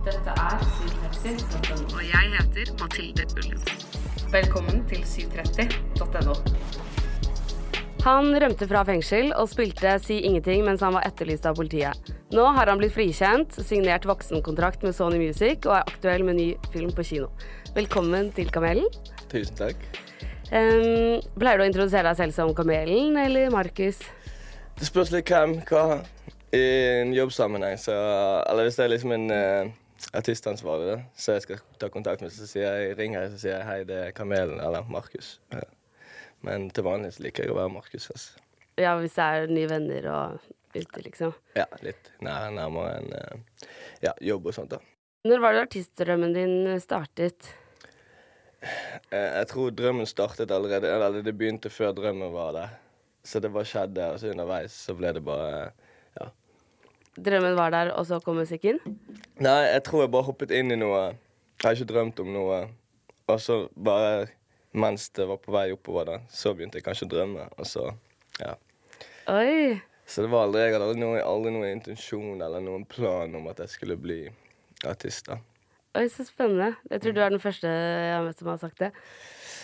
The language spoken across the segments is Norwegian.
Dette er 730.no. Og jeg heter Mathilde Ullum. Velkommen til 730.no. Han rømte fra fengsel og spilte Si ingenting mens han var etterlyst av politiet. Nå har han blitt frikjent, signert voksenkontrakt med Sony Music og er aktuell med ny film på kino. Velkommen til Kamelen. Tusen takk. Um, pleier du å introdusere deg selv som Kamelen eller Markus? Det spørs litt hvem, hva. I en jobbsammenheng, så Eller hvis det er liksom en uh, artistansvarlig så jeg skal ta kontakt med, så sier jeg, ringer jeg så sier jeg hei, det er Kamelen eller Markus. Men til vanlig liker jeg å være Markus. Altså. Ja, hvis det er nye venner og ute, liksom. Ja, litt nær, nærmere enn uh, ja, jobb og sånt. da. Når var det artistdrømmen din startet? Eh, Jeg tror drømmen startet allerede, eller det begynte før drømmen var der. Så det bare skjedde, og så underveis så ble det bare. Drømmen var der, og så kom musikken? Nei, jeg tror jeg bare hoppet inn i noe. Jeg har ikke drømt om noe. Og så bare mens det var på vei oppover, da, så begynte jeg kanskje å drømme. Og så, ja. Oi! Så det var aldri, jeg hadde aldri noen, aldri noen intensjon eller noen plan om at jeg skulle bli artist. da. Oi, så spennende. Jeg tror du er den første jeg har møtt som har sagt det.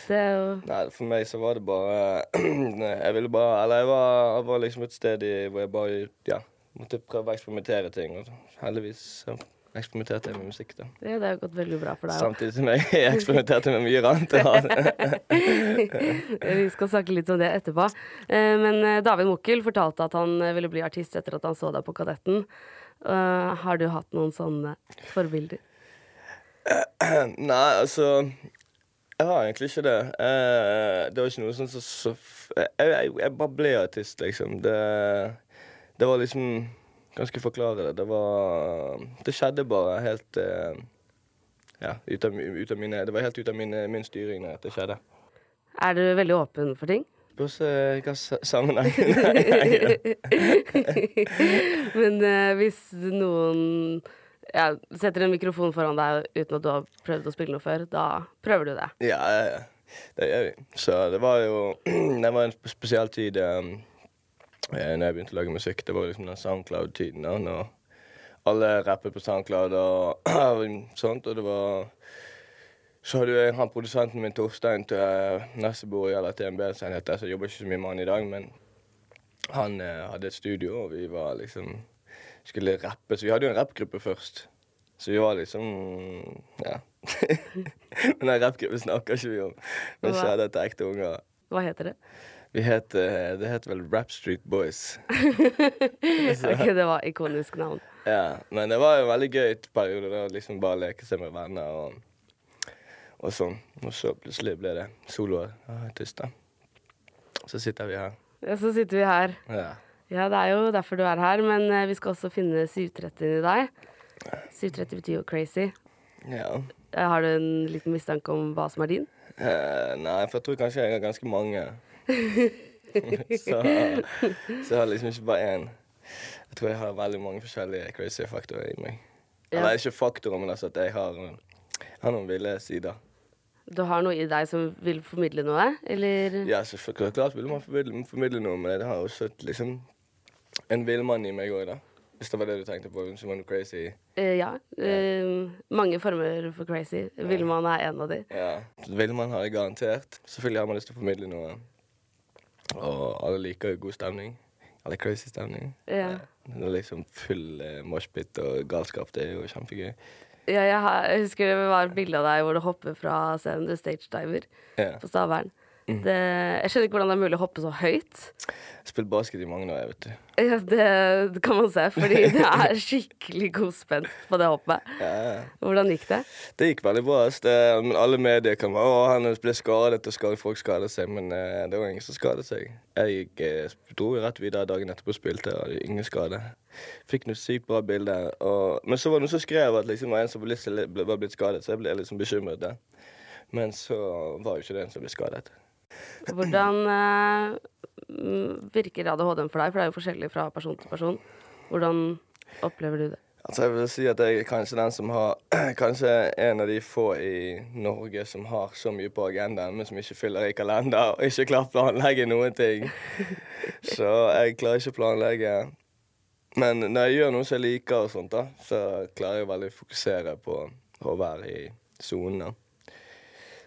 Det Nei, for meg så var det bare Jeg ville bare Eller jeg var, jeg var liksom et sted i, hvor jeg bare ja, måtte prøve å eksperimentere ting. Og heldigvis så eksperimenterte jeg med musikk, da. Ja, det har gått veldig bra for deg. også. Samtidig som jeg eksperimenterte med mye annet. Vi skal snakke litt om det etterpå. Eh, Men eh, David Mokkel fortalte at han eh, ville bli artist etter at han så deg på Kadetten. Har du hatt noen sånne forbilder? Nei, altså Jeg har egentlig ikke det. Eh, det var ikke noe sånn som så, jeg, jeg, jeg bare ble artist, liksom. Det, det var liksom ganske skal jeg forklare det? Det var Det skjedde bare helt eh, Ja, ut av, ut av mine Det var helt ut av mine, min styring når det skjedde. Er du veldig åpen for ting? Spørs eh, hva sa- sammenheng. Men eh, hvis noen ja, setter en mikrofon foran deg uten at du har prøvd å spille noe før, da prøver du det. Ja, ja, ja. Det gjør vi. Så det var jo Det var en sp- spesiell tid um, eh, når jeg begynte å lage musikk. Det var liksom den Soundcloud-tiden. da, Når alle rappet på Soundcloud og sånt. Og det var Så hadde jo han produsenten min, Torstein, til uh, eller TNB, som jeg jobber ikke så mye med han i dag, men han eh, hadde et studio, og vi var liksom Skulle rappe. Så vi hadde jo en rappgruppe først. Så vi var liksom Ja. Men den rappgruppen snakker ikke vi om. Men kjære til ekte unger. Hva heter det? Vi het, det het vel Rap Street Boys. Ok, det var ikonisk navn. Ja, Men det var en veldig gøy periode. da, liksom Bare leke seg med venner og, og sånn. Og så plutselig ble det soloartist. da. Så sitter vi her. Ja, så sitter vi her. Ja. Ja, det er jo derfor du er her, men eh, vi skal også finne 730 i deg. 730 betyr jo crazy. ja. Eh, Har du en liten mistanke om hva som er din? Eh, nei, for jeg tror kanskje jeg har ganske mange. så, så jeg har liksom ikke bare én. Jeg tror jeg har veldig mange forskjellige crazy faktorer i meg. Ja. Eller ikke faktorer, men altså at jeg har, jeg har noen ville sider. Du har noe i deg som vil formidle noe, eller? Ja, selvfølgelig. Klart vil man formidle, formidle noe, men det har også liksom en villmann i meg òg, da. Hvis det var det du tenkte på. Som var noe crazy. Eh, ja. Eh, mange former for crazy. Villmann er en av de. Ja. Villmann har jeg garantert. Selvfølgelig har man lyst til å formidle noe. Og alle liker jo god stemning. Alle crazy stemning. Ja. Det er liksom full eh, moshpit og galskap. Det er jo kjempegøy. Ja, jeg, har, jeg husker det var et bilde av deg hvor du hopper fra scenen. Du stagediver Ja. på Stavern. Det, jeg skjønner ikke hvordan det er mulig å hoppe så høyt. Jeg spilte spilt basket i mange år, vet du. Ja, det, det kan man se, fordi det er skikkelig god spent på det hoppet. Ja, ja. Hvordan gikk det? Det gikk veldig bra. Det, men alle medier kan være Å, han ble skadet, og skal folk skade seg. Men uh, det var ingen som skadet seg. Jeg gikk, eh, dro rett videre dagen etterpå og spilte, og var ingen skade. Fikk noe sykt bra bilde. Og, men så var det noen som skrev at liksom, en som var, litt, ble- blitt skadet, så jeg ble liksom bekymret. der. Men så var jo ikke det en som ble skadet. Hvordan eh, virker ADHD-en for deg? For det er jo forskjellig fra person til person. Hvordan opplever du det? Altså jeg vil si at jeg er kanskje den som har Kanskje en av de få i Norge som har så mye på agendaen, men som ikke fyller i kalender og ikke klarer å planlegge noen ting. Så jeg klarer ikke å planlegge. Men når jeg gjør noe som jeg liker, og sånt da, så klarer jeg veldig å fokusere på å være i sonen.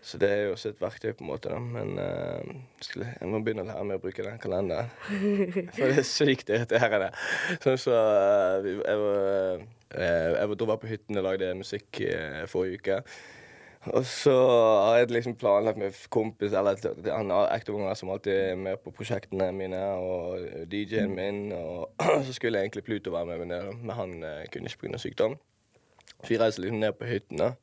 Så det er jo også et verktøy, på en måte. da. Men uh, skulle, jeg må begynne å lære meg å bruke den kalenderen. For det er sykt irriterende. Sånn så uh, vi- jeg var, eh, jeg var, var på hytten og lagde musikk uh, forrige uke. Og så har jeg liksom planlagt med kompis eller han har som alltid er med på prosjektene mine, og DJ-en min. Og så skulle egentlig Pluto være med, men, han eh, kunne ikke pga. sykdom. Så vi reiser liksom ned på hytten. da.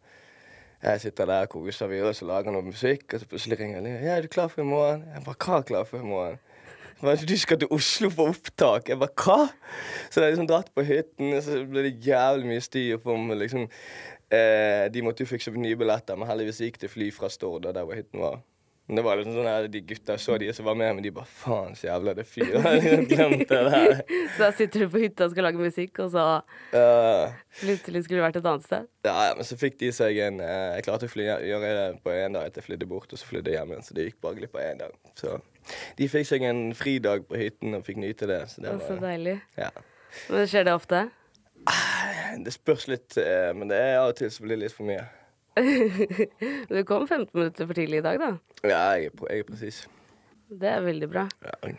Jeg sitter der og koser videre, så lager noe musikk, og så plutselig ringer han. Ja, er du klar for i morgen? Jeg bare, hva er klar for i morgen? Bare, Du skal til Oslo på opptak. Jeg bare, hva? Så jeg liksom dratt på hytten, og så ble det jævlig mye styr på om liksom eh, De måtte jo fikse nye billetter, men heldigvis gikk det fly fra Stord, og der hvor hytten var. Det var liksom sånn her, De gutta så de som var med, men de bare Faen, så jævla det fyr. Har liksom glemt det der. Så da sitter du på hytta og skal lage musikk, og så plutselig skulle du vært et annet sted? Ja, ja, men så fikk de seg en eh, Jeg klarte å fly, gjøre det på en dag etter jeg flydde bort, og så flydde jeg hjem igjen. Så det gikk bare glipp av én dag. Så de fikk seg en fridag på hytten og fikk nyte det. Så det var Så deilig. Ja. Men skjer det ofte? Det spørs litt, eh, men det er av og til så blir det litt for mye. Du kom 15 minutter for tidlig i dag, da. Ja, jeg er, jeg er presis. Det er veldig bra. Ja,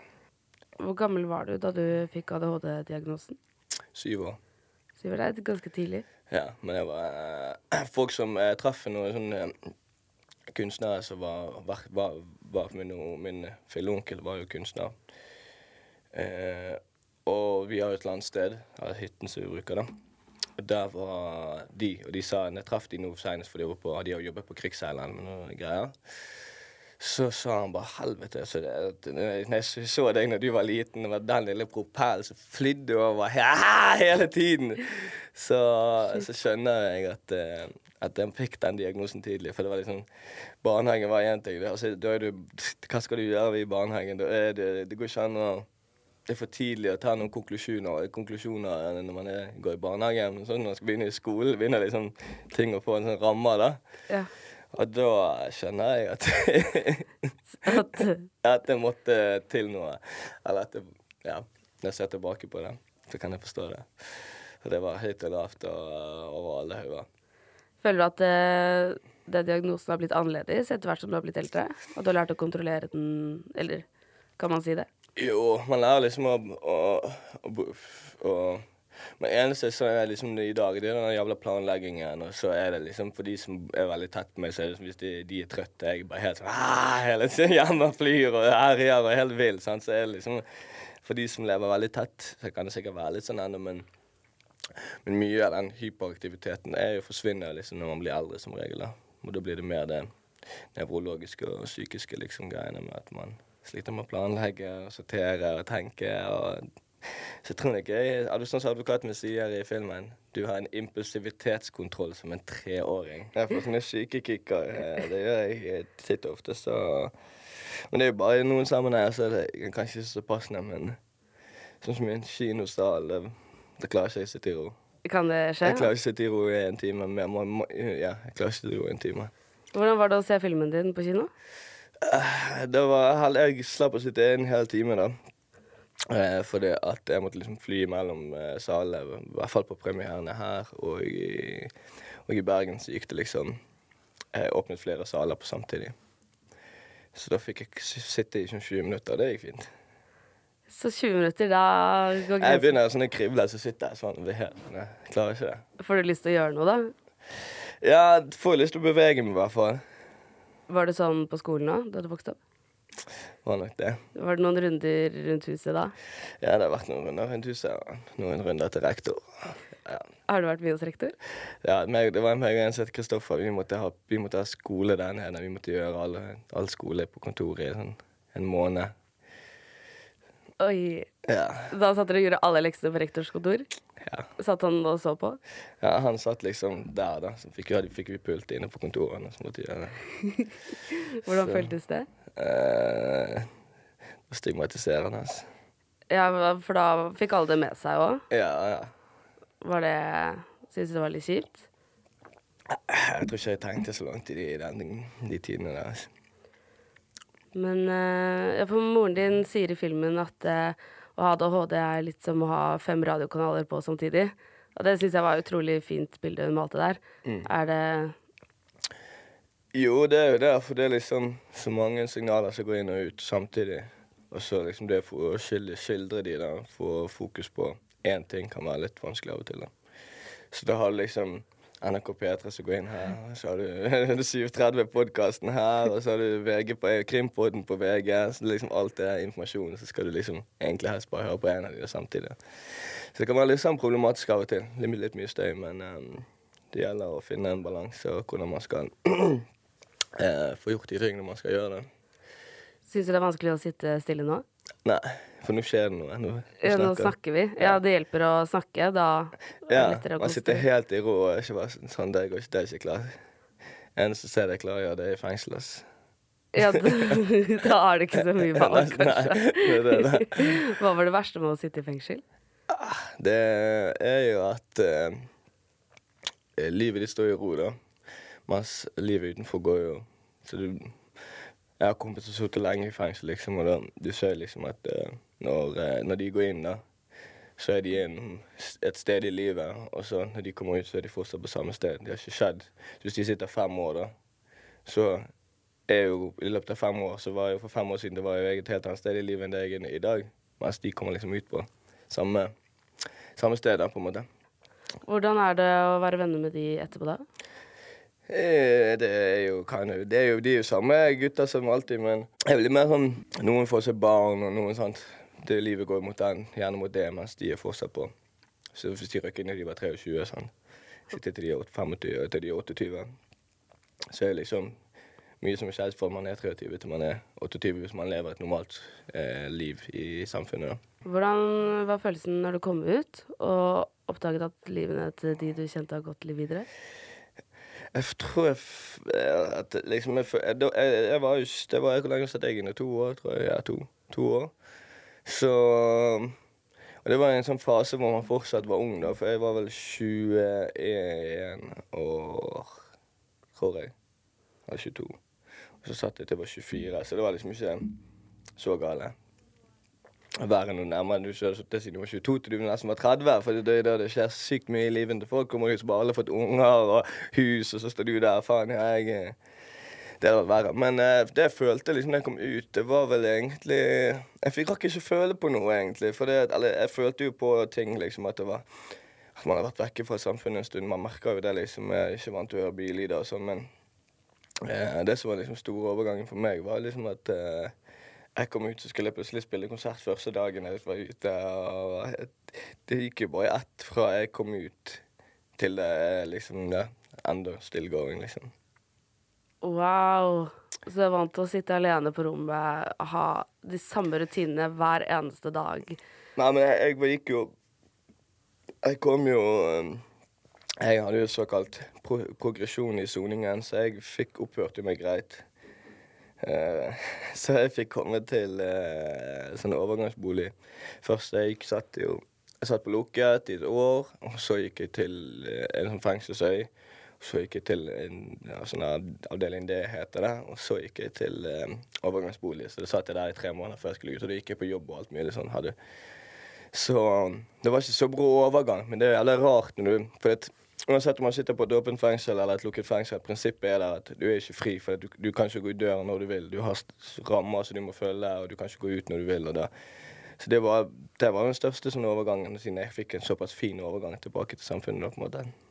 Hvor gammel var du da du fikk ADHD-diagnosen? syv år. Syv år, det er ganske tidlig. Ja, men det var uh, folk som uh, traff noen sånne uh, kunstnere som var, var, var, var min, min filleonkel var jo kunstner. Eh, og vi har et landsted, hytten som vi bruker, da. Og der var de, og de sa Jeg traff de nå senest, for de, var på, de har jobbet på Krigsseileren med noen greier. Så sa han bare helvete. Så det, det, når jeg så deg når du var liten, det var den lille propellen som flydde over hele tiden. Så, så skjønner jeg at, eh, at jeg fikk den diagnosen tidlig. For det var liksom Barnehagen var én ting. Altså, da er du, hva skal du gjøre i barnehagen? Da er det, det går ikke an å det er for tidlig å ta noen konklusjoner, konklusjoner når man er, går i barnehagen. Sånn når man skal begynne i skolen, begynner liksom ting å få en sånn ramme. da. Ja. Og da skjønner jeg at, At, at det måtte til noe. Eller at det, ja, når jeg ser tilbake på det, så kan jeg forstå det. For det var høyt og lavt og over alle hauger. føler du at det, det diagnosen har blitt annerledes etter hvert som du har blitt eldre? At du har lært å kontrollere den, eller kan man si det? Jo, man lærer liksom å, å, å, å Men eneste så er liksom i dag, det er den jævla planleggingen. Og så er det liksom for de som er veldig tett på meg, så er det som hvis de, de er trøtte, jeg bare helt sånn «Ah!» Hele tiden hjemme flyr og herjer og helt vill. sant? Så er det liksom For de som lever veldig tett, så kan det sikkert være litt sånn ennå, men men mye av den hyperaktiviteten er jo forsvinner liksom når man blir eldre, som regel. da. Og da blir det mer det nevrologiske og psykiske liksom greiene med at man sliter med å planlegge og sortere og tenke. og så jeg tror ikke gøy. er du sånn som advokaten min sier i filmen, du har en impulsivitetskontroll som en treåring. Jeg får sånne syke kicker. eh, Det gjør jeg eh, titt og ofte, så Men det er jo bare i noen sammenhenger så er det kanskje ikke så passende, men sånn som i en kinosal, det, det klarer ikke jeg å sitte i ro. Kan det skje? Jeg klarer ikke å sitte i ro i en time. Men jeg må, må, ja, jeg klarer ikke å sitte i ro i en time. Hvordan var det å se filmen din på kino? Det var Jeg slapp å sitte en hel time, da. Eh, fordi at jeg måtte liksom fly mellom eh, salene, i hvert fall på premierene her og i, og i Bergen, så gikk det liksom Jeg Åpnet flere saler på samtidig. Så da fikk jeg sitte i sånn 20 minutter, det gikk fint. Så 20 minutter, da går Jeg begynner sånn å krible, så sitter jeg sånn. Jeg klarer ikke det. Får du lyst til å gjøre noe, da? Ja, får lyst til å bevege meg, i hvert fall. Var det sånn på skolen òg, da du vokste opp? Var nok det. Var det noen runder rundt huset da? Ja, det har vært noen runder rundt huset. og Noen runder til rektor. Ja. Har du vært mye hos rektor? Ja, meg, det var meg og en som het Kristoffer. Vi, vi måtte ha skole der nede. Vi måtte gjøre all, all skole på kontoret i sånn, en måned. Oi. Ja. Da satt dere og gjorde alle leksene på rektors kontor? ja. Satt han og så på? ja han satt liksom der, da. Så fikk, vi- fikk vi pult inne på kontorene. Så måtte gjøre det. Hvordan Så- føltes det? Eh, stigmatiserende. altså. Ja, for da fikk alle det med seg òg. Ja, ja. Var det Syns du det var litt kjipt? Jeg tror ikke jeg tenkte så langt i de, den, de tidene der. altså. Men eh, ja, for moren din sier i filmen at eh, å ha ADHD er litt som å ha fem radiokanaler på samtidig. Og det syns jeg var et utrolig fint bilde hun malte der. Er det Jo, det er jo det, for det er liksom så mange signaler som går inn og ut samtidig. Og så liksom det for å skildre, skildre de da, få fokus på én ting kan være litt vanskelig av og til. da. Så det har liksom NRK P3 som går inn her, så har du 730-podkasten her, og så har du VG på, Krimpodden på VG. Så liksom alt det er informasjon, så skal du liksom egentlig helst bare høre på en av de samtidig. Så det kan være litt sånn problematisk av og til. Litt, litt mye støy, men um, det gjelder å finne en balanse og hvordan man skal uh, få gjort de tingene man skal gjøre. det. Syns du det er vanskelig å sitte stille nå? Nei, for nå skjer det noe. Nå, Ja, nå snakker. vi. Ja, det hjelper å snakke. Da er det Ja, lettere å man sitter helt i ro og ikke bare sånn, sånn det går ikke, det er ikke klart. Eneste stedet jeg klarer å gjøre det, er i fengsel. ass. Ja, da, er det ikke så mye valg, Nei, kanskje. det er det. Hva var det verste med å sitte i fengsel? Det er jo at eh, livet ditt står i ro, da. Mens livet utenfor går jo Så du Jeg har kompiser som har lenge i fengsel, liksom, og da, du ser liksom at uh, når, uh, når de går inn, da, så er de inn et sted i livet, og så når de kommer ut, så er de fortsatt på samme sted. Det har ikke skjedd. Så hvis de sitter fem år, da, så er jo i løpet av fem år, så var jo for fem år siden det var jeg et helt annet sted i livet enn det jeg er i dag. Mens de kommer liksom ut på samme, samme sted, da, på en måte. Hvordan er det å være venner med de etterpå, da? Eh, Det er jo kan jo, det er jo de er jo samme gutter som alltid, men jo litt mer sånn Noen får seg barn, og noen sånt. Det Livet går mot den, gjerne mot det, mens de er fortsatt på. Så hvis de røkker inn da de var 23, sånn. sitter til de er 25 og til de er 28, så er det liksom mye som er skjedd fra man er 23 til man er 28, hvis man lever et normalt eh, liv i samfunnet. da. Hvordan var følelsen når du kom ut og oppdaget at livene til de du kjente, har gått litt videre? Jeg tror jeg eh, at liksom jeg, jeg, jeg var jo Det var Hvor lenge satt jeg inne? To år, tror jeg. Ja, to, to år. Så Og det var en sånn fase hvor man fortsatt var ung, da. For jeg var vel 21 år, tror jeg. Eller 22. Og så satt jeg til jeg var 24, så det var liksom ikke så gale. Være noe nærmere enn du sjøl. siden du var 22 til du nesten var 30. For det er da det skjer sykt mye i livet til folk. Kommer ut som bare alle har fått unger og hus, og så står du der. Faen, jeg Det hadde verre. Men uh, det jeg følte liksom da jeg kom ut, det var vel egentlig Jeg fikk rakk ikke føle på noe, egentlig. For det, eller jeg følte jo på ting, liksom, at det var At man har vært vekke fra samfunnet en stund. Man merker jo det, liksom. Jeg er ikke vant til å høre billyder og sånn, men uh, det som var liksom store overgangen for meg, var liksom at eh, jeg kom ut, så skulle jeg plutselig spille konsert første dagen jeg var ute. Og det gikk jo bare i ett fra jeg kom ut til det liksom det enda still going, liksom. Wow. Så du er vant til å sitte alene på rommet, ha de samme rutinene hver eneste dag. Nei, men jeg, jeg gikk jo Jeg kom jo um, Jeg hadde jo såkalt pro progresjon i soningen, så jeg fikk opphørte meg greit. Eh, så jeg fikk komme til uh, sånn overgangsbolig. Først jeg gikk, satt jo Jeg satt på lukket i et år, og så gikk jeg til eh, en sånn fengselsøy. Så gikk jeg til en ja, sånn avdeling D, heter det. Og så gikk jeg til eh, overgangsbolig. Så det satt jeg der i tre måneder før jeg skulle ut. Og da gikk jeg på jobb og alt mulig sånn. Hadde. Så det var ikke så brå overgang. Men det er jævlig rart når du For det, uansett om man sitter på et åpent fengsel eller et lukket fengsel, prinsippet er der at du er ikke fri. For du, du kan ikke gå i døren når du vil. Du har rammer som du må følge, og du kan ikke gå ut når du vil. og da så det var, det var den største sånn overgangen, siden jeg fikk en såpass fin overgang tilbake til samfunnet. på en måte.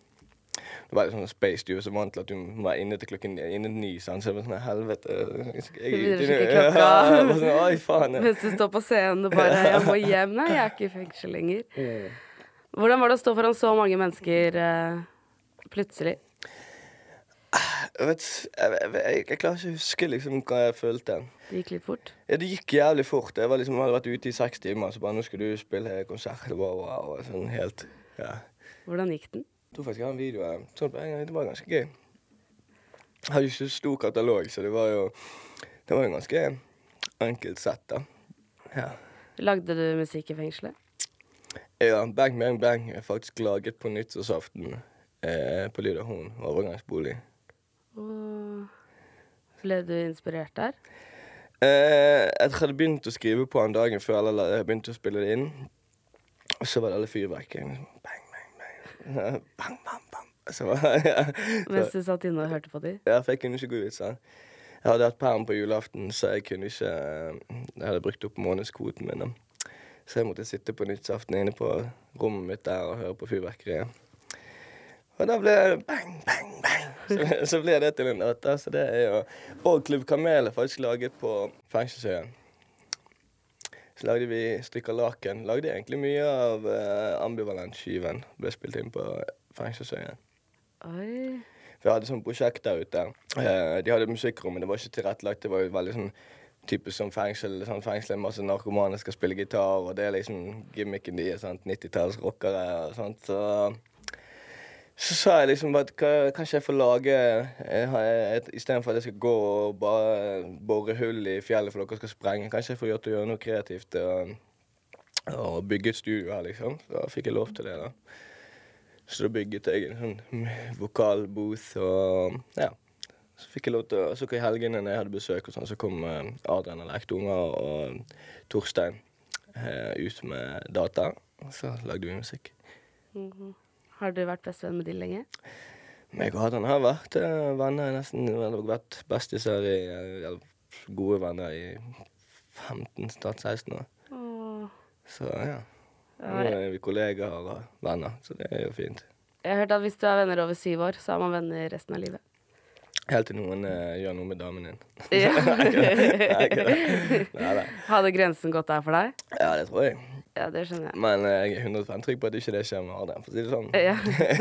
Det var sånn space, du er så vant til at du må være inne til klokken innen ni. Sånn, Så det var sånn helvete jeg, jeg, jeg, klokka. jeg sånn, Oi, faen. jeg- Mens du står på scenen og bare 'Jeg må hjem'. Nei, jeg er ikke i fengsel lenger. Hvordan var det å stå foran så mange mennesker uh, plutselig? Jeg, vet, jeg, jeg, jeg klarer ikke å huske liksom hva jeg følte. Det gikk litt fort. Ja, det gikk jævlig fort. Jeg var liksom, hadde vært ute i seks timer, så bare nå skal du spille konsert. Det var wow. Sånn helt ja. Hvordan gikk den? Jeg tror faktisk jeg har en video av det. Sånn på en gang. Det var ganske gøy. Jeg hadde ikke så stor katalog, så det var jo Det var jo ganske enkelt sett, da. Ja. Lagde du musikk i fengselet? ja Bang Bang Bang er faktisk laget på nyttårsaften eh, på Lyd og Horn overgangsbolig. Og ble du inspirert der? Eh, jeg hadde begynt å skrive på den dagen før, eller jeg begynte å spille det inn. Og så var det alle fyrverkeri. Bang, bang, bang. bang. Så, ja. Mens du satt inne og hørte på dem? Ja, for jeg kunne ikke gå ut. sant? Jeg hadde hatt perm på julaften, så jeg kunne ikke Jeg hadde brukt opp månedskvoten min. Så jeg måtte sitte på nyttårsaften inne på rommet mitt der og høre på fyrverkeriet. Og da ble det bang, bang, bang. Så, så ble det til en låt. Så det er jo Og Klubb Kamel er faktisk laget på Fengselsøya. Så lagde vi Strikker laken. Lagde egentlig mye av uh, Ambivalent-skiven. Ble spilt inn på Fengselsøya. Oi. Vi hadde sånn prosjekt der ute. Uh, de hadde musikkrom, men det var ikke tilrettelagt. Det var jo veldig sånn typisk som fengsel. Sånn fengsel masse narkomane skal spille gitar, og det er liksom gimmicken de er. sant? 90-tallsrockere og sånt. Så, så sa jeg liksom at kanskje jeg får lage eh, Istedenfor at jeg skal gå og bare bore hull i fjellet for dere skal sprenge, kanskje jeg får gjort å gjøre noe kreativt. Og, og bygge et studio her, liksom. Da fikk jeg lov til det. da. Så da bygget jeg en sånn vokalbooth og ja. Så fikk jeg lov til så i helgene når jeg hadde besøk, og sånn, så kom eh, Adrian og Lektunger og Torstein eh, ut med data. Og så lagde vi musikk. Har du vært bestevenn med de lenge? Meg og Adrian har vært venner nesten har vært bestiser i eller gode venner i 15, snart 16 år. Åh. Så ja. Nå er vi kollegaer og venner, så det er jo fint. Jeg har hørt at hvis du er venner over syv år, så er man venner resten av livet. Helt til noen uh, gjør noe med damen din. Ja. Nei da. Hadde grensen gått der for deg? Ja, det tror jeg. Ja, det skjønner jeg. Men eh, jeg er 100 trygg på at ikke det skjer med Adrian, for å si det sånn. Ja.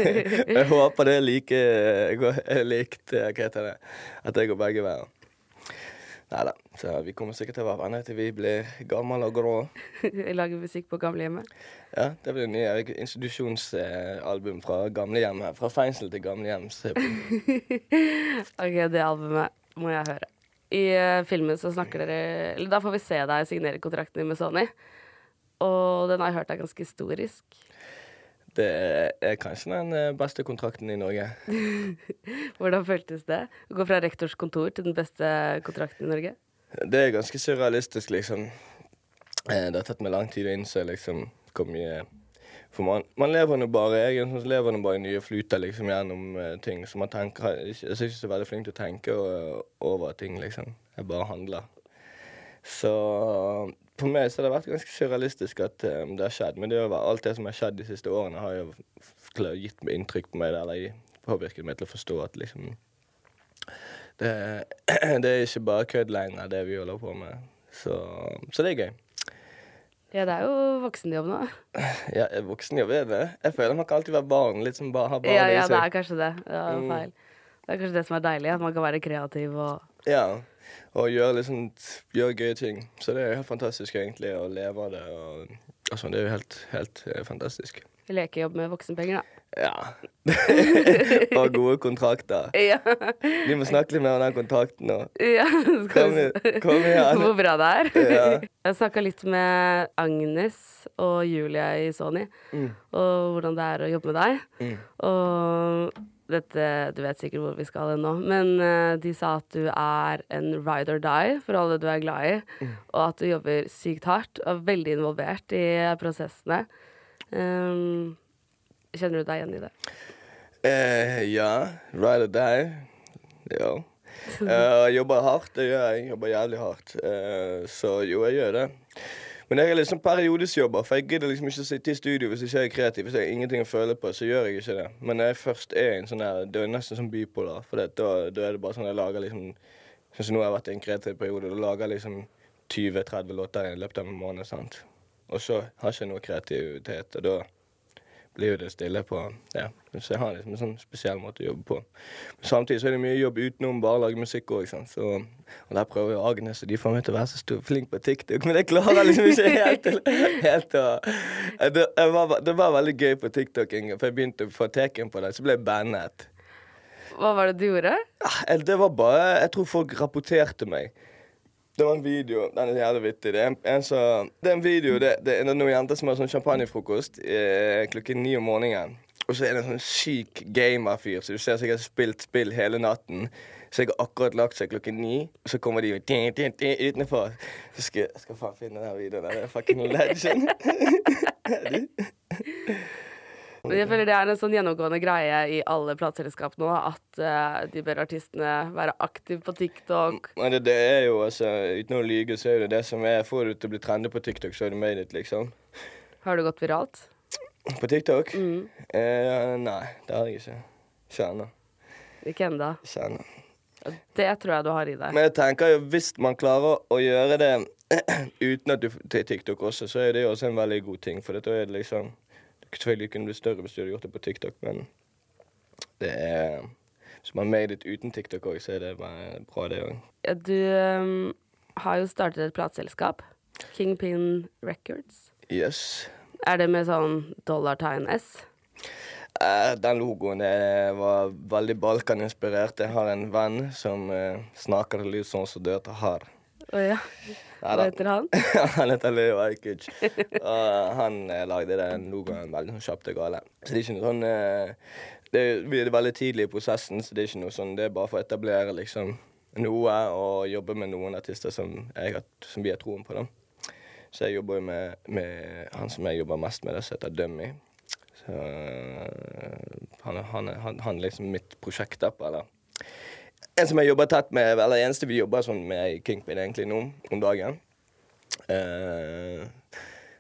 jeg håper det er like er likt eh, Hva heter det? At det går begge veier. Nei da. Så vi kommer sikkert til å være venner til vi blir gamle og grå. Lager musikk på gamlehjemmet. Ja, det blir nye institusjonsalbum fra gamlehjemmet. Fra fengsel til gamlehjem. Ok, det albumet må jeg høre. I eh, filmen så snakker dere Eller da får vi se deg signere kontrakten din med Sony. Og den har jeg hørt er ganske historisk. Det er kanskje den eh, beste kontrakten i Norge. Hvordan føltes det? Å gå fra rektors kontor til den beste kontrakten i Norge? Det er ganske surrealistisk, liksom. Eh, Det har tatt meg lang tid å innse liksom hvor mye For man, man lever nå bare jeg lever nå bare i nye flyter liksom gjennom eh, ting. Så man tenker Jeg er ikke så veldig flink til å tenke over ting, liksom. Jeg bare handler. Så for meg så har det vært ganske surrealistisk at um, det har skjedd. Men det jo alt det som har skjedd de siste årene, har jo gitt meg inntrykk på meg, eller påvirket meg til å forstå at liksom det, det er ikke bare kødd lenger, det vi holder på med. Så, så det er gøy. Ja, det er jo voksenjobb nå. Ja, voksenjobb er det. Jeg føler man kan alltid være barn. Litt som bare har barn Ja, ja, det er kanskje det. Det er, Mm. Det er kanskje det som er deilig, at man kan være kreativ og Ja, og gjøre liksom gjøre gøye ting. Så det er helt fantastisk egentlig å leve av det. Og, altså, det er jo helt, helt eh, fantastisk. lekejobb med voksenpenger, da. Ja. og gode kontrakter. Ja. Vi må snakke litt mer om den kontrakten nå. ja. Kom kom igjen. hvor bra det er. Ja. Jeg snakka litt med Agnes og Julia i Sony, Mm. og hvordan det er å jobbe med deg. Mm. Og dette, Du vet sikkert hvor vi skal ennå, men uh, de sa at du er en ride or die for alle du er glad i, Mm. og at du jobber sykt hardt og er veldig involvert i prosessene. Um, kjenner du deg igjen i det? Uh, ja. Ride or die. Ja. Eh, jobber hardt, det gjør jeg. Jobber jævlig hardt. Så jo, jeg gjør det. Men jeg er liksom periodisjobber, for jeg gidder liksom ikke å sitte i studio hvis jeg ikke er kreativ. Hvis jeg har ingenting å føle på, så gjør jeg ikke det. Men når jeg først er en sånn her, det er nesten som bipolar. For det, da, da er det bare sånn jeg lager liksom Sånn som nå har jeg vært i en kreativ periode. Da lager jeg liksom 20-30 låter i løpet av en måned. sant? Og så har jeg ikke noe kreativitet, og da blir jo det stille på Ja. Så jeg har liksom en sånn spesiell måte å jobbe på. Men samtidig så er det mye jobb utenom bare å lage musikk òg. Og der prøver jo Agnes og de får meg til å være så stor, flink på TikTok, men jeg klarer liksom ikke helt, helt å det, var, det var veldig gøy på TikTok, en gang, for jeg begynte å få teken på det. Så ble jeg bannet. Hva var det du gjorde? Det var bare Jeg tror folk rapporterte meg. Det var en video. Den er jævlig vittig. Det er en, en så, det er en video, det, det er noen jenter som har sånn champagnefrokost eh, klokken ni om morgenen. Og så er det en sånn syk gamerfyr, så du ser sikkert spilt spill hele natten. Så jeg har akkurat lagt seg klokken ni, og så kommer de jo tin, tin, tin, utenfor. Så skal jeg skal faen finne den videoen. Det er fucking legend. Men jeg føler det er en sånn gjennomgående greie i alle plateselskap nå, at uh, de ber artistene være aktive på TikTok. Men det, det er jo altså, uten å lyge, så er det det som er du til å bli trendy på TikTok, så er det made it, liksom. Har du gått viralt? På TikTok? Mm. Eh, nei, det har jeg ikke. Ikke ennå. Ikke ennå. Ikke ennå. Det tror jeg du har i deg. Men jeg tenker jo hvis man klarer å gjøre det uten at du til TikTok også, så er det jo også en veldig god ting. For da er det liksom Selvfølgelig kunne bli større hvis du hadde gjort det på TikTok, men det er Hvis man made it uten TikTok òg, så er det bare bra, det òg. Du um, har jo startet et plateselskap. Kingpin Records. Yes. Er det med sånn dollartegn S? Eh, den logoen var veldig Balkan-inspirert. Jeg har en venn som eh, snakker litt sånn som Døta har. Å ja. Hva heter han? han heter Leo Ajkic. Og han eh, lagde den logoen veldig kjapt og gale. Så det er ikke noe sånn eh, det er, Vi er veldig tidlig i prosessen, så det er ikke noe sånn Det er bare for å etablere liksom noe og jobbe med noen artister som, jeg som vi har troen på. da. Så jeg jobber jo med, med han som jeg jobber mest med, det som heter Dummy. Så eh, han, han, han, han liksom mitt prosjekt der eller en som jeg jobber tett med, eller eneste vi jobber sånn med i Kingpin egentlig nå om dagen. Uh,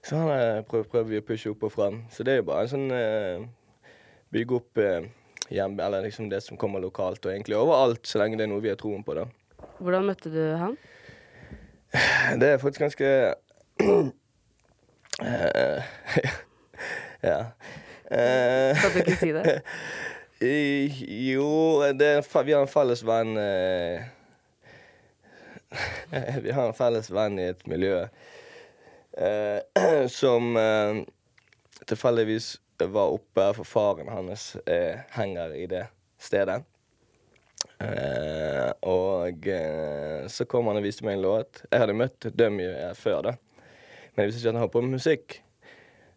så han eh, prøver, prøver vi å pushe opp og fram. Så det er jo bare en sånn uh, Bygge opp uh, hjem, eller liksom det som kommer lokalt, og egentlig overalt, så lenge det er noe vi har troen på, da. Hvordan møtte du han? Det er faktisk ganske uh, Ja. Uh, Kan du ikke si det? Eh, Jo, det vi har en felles venn uh, Vi har en felles venn i et miljø uh, som eh, tilfeldigvis var oppe, for faren hans henger i det stedet. Og så kom han og viste meg en låt. Jeg hadde møtt eh, før, da. Men jeg visste ikke at han holdt på med musikk.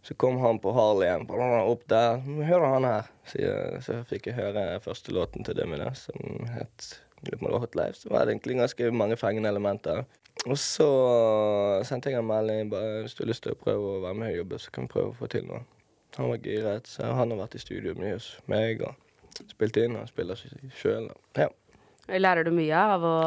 Så kom han på Harleyen opp der. 'Hør han her? Så, så fikk jeg høre første låten til Dummy der, som het Hot Life. Så var det egentlig ganske mange fengende elementer. Og så sendte jeg en melding bare hvis du har lyst til å prøve å være med og jobbe, så kan vi prøve å få til noe. Han var giret, så han har vært i studio mye hos meg og spilt inn. Og spiller sjøl. Ja. Lærer du mye av å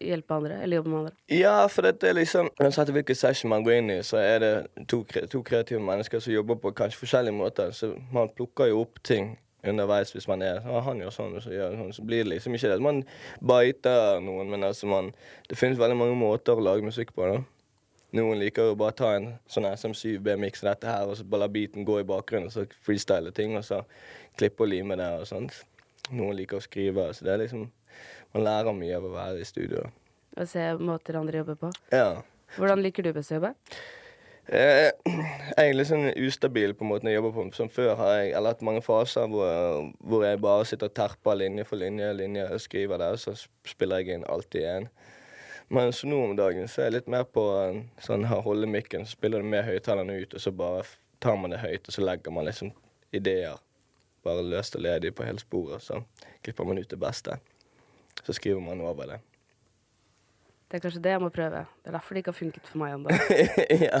hjelpe andre, eller jobbe med andre? Ja, for dette er liksom Uansett hvilken session man går inn i, så er det to, to kreative mennesker som jobber på kanskje forskjellige måter. Så man plukker jo opp ting underveis hvis man er «Å, han gjør sånn, og så gjør sånn. Så blir det liksom ikke det. Man biter noen, men altså man Det finnes veldig mange måter å lage musikk på. da. Noen liker å bare ta en sånn SM7B-miks av dette her, og så bare la beaten gå i bakgrunnen, og så freestyle ting, og så klippe og lime det og sånt. Noen liker å skrive. Så det er liksom Man lærer mye av å være i studio. da. Å se måter andre jobber på? Ja. Hvordan liker du best å jobbe? Eh, jeg er litt sånn ustabil på måten jeg jobber på. Som før har jeg eller hatt mange faser hvor, hvor jeg bare sitter og terper linje for linje, linje og skriver der, så spiller jeg inn alltid igjen. Men så nå om dagen så er jeg litt mer på en sånn her holde mikken, så spiller du med høyttalerne ut, og så bare tar man det høyt, og så legger man liksom ideer bare løst og ledig på hele sporet, så klipper man ut det beste. Så skriver man over det. Det er kanskje det jeg må prøve. Det er derfor det ikke har funket for meg ennå. ja.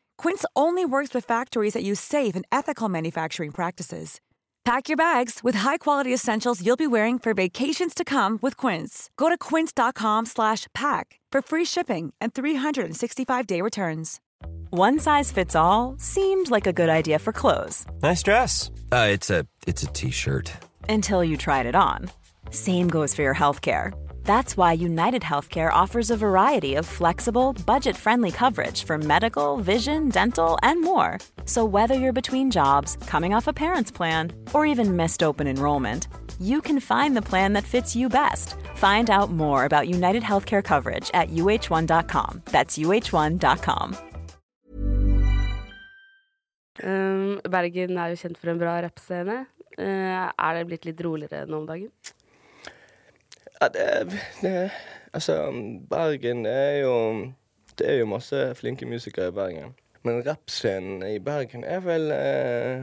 Quince only works with factories that use safe and ethical manufacturing practices. Pack your bags with high-quality essentials you'll be wearing for vacations to come with Quince. Go to quince.com/pack for free shipping and 365-day returns. One size fits all seemed like a good idea for clothes Nice dress. Uh, it's a it's a t-shirt. until you tried it on. Same goes for your healthcare. That's why United Healthcare offers a variety of flexible, budget friendly coverage for medical, vision, dental, and more. So, whether you're between jobs, coming off a parent's plan, or even missed open enrollment, you can find the plan that fits you best. Find out more about United Healthcare coverage at uh1.com. That's uh1.com. Um, Bergen er jo kjent for en bra. Uh, er det blitt litt roligere nå om dagen? Ja, det, det Altså, Bergen er jo Det er jo masse flinke musikere i Bergen. Men rappscenen i Bergen er vel eh,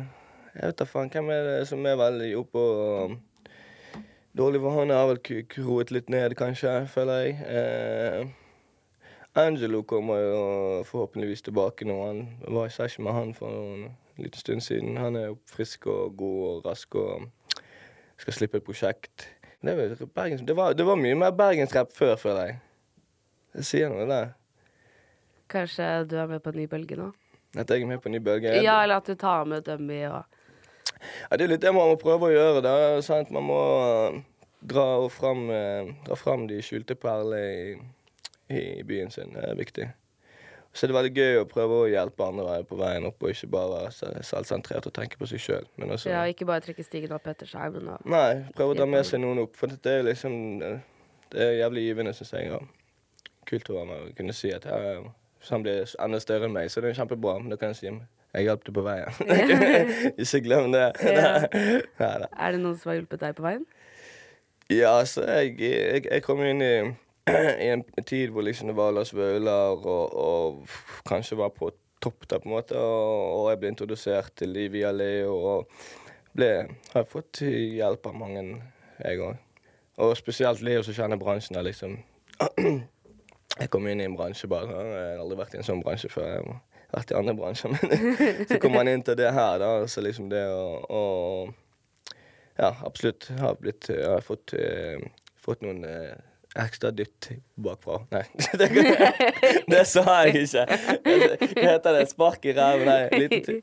Jeg vet da faen hvem er det som er veldig oppe og Dårlig for han har vel kroet litt ned, kanskje, føler jeg. Eh, Angelo kommer jo forhåpentligvis tilbake nå. Han var i session med han for en liten stund siden. Han er jo frisk og god og rask og skal slippe et prosjekt. Det, var, Bergens, det, var, det var mye mer bergensrapp før, føler jeg. Det sier noe der. Kanskje du er med på en ny bølge nå? At jeg er med på en ny bølge. Ja, eller at du tar med Dummy og Ja, det er litt det man må prøve å gjøre. da, sant? Man må eh, dra fram, eh, dra fram de skjulte perlene i, i, i byen sin. Det er viktig. Så det er veldig gøy å prøve å hjelpe andre på veien opp, og ikke bare være se- selvsentrert og tenke på seg sjøl. Men Ja, ikke bare trekke stigen opp etter seg, men Nei, prøve å dra med seg noen opp. For det er liksom Det er jævlig givende, syns jeg. Og kult å være med og kunne si at ja, han blir enda større enn meg, så det er kjempebra. Men da kan jeg si jeg hjalp deg på veien. ikke glem det. Ja. Nei. Er det noen som har hjulpet deg på veien? Ja, altså, jeg, jeg, jeg kom inn i, i en tid hvor liksom det var Lars Vaular og, og kanskje var på topp der, på en måte. Og, og jeg ble introdusert til de via Leo og ble, har fått hjelp av mange, jeg òg. Og spesielt Leo som kjenner bransjen der, liksom. Jeg kom inn i en bransje bare. Jeg har aldri vært i en sånn bransje før. Jeg har vært i andre bransjer, men så kom man inn til det her, da. Så liksom det å, ja, absolutt. Har, blitt, jeg har fått, eh, fått noen eh, ekstra dytt bakfra. Nei, det, det sa jeg ikke. Hva heter det? Spark i ræven? Nei, litt til.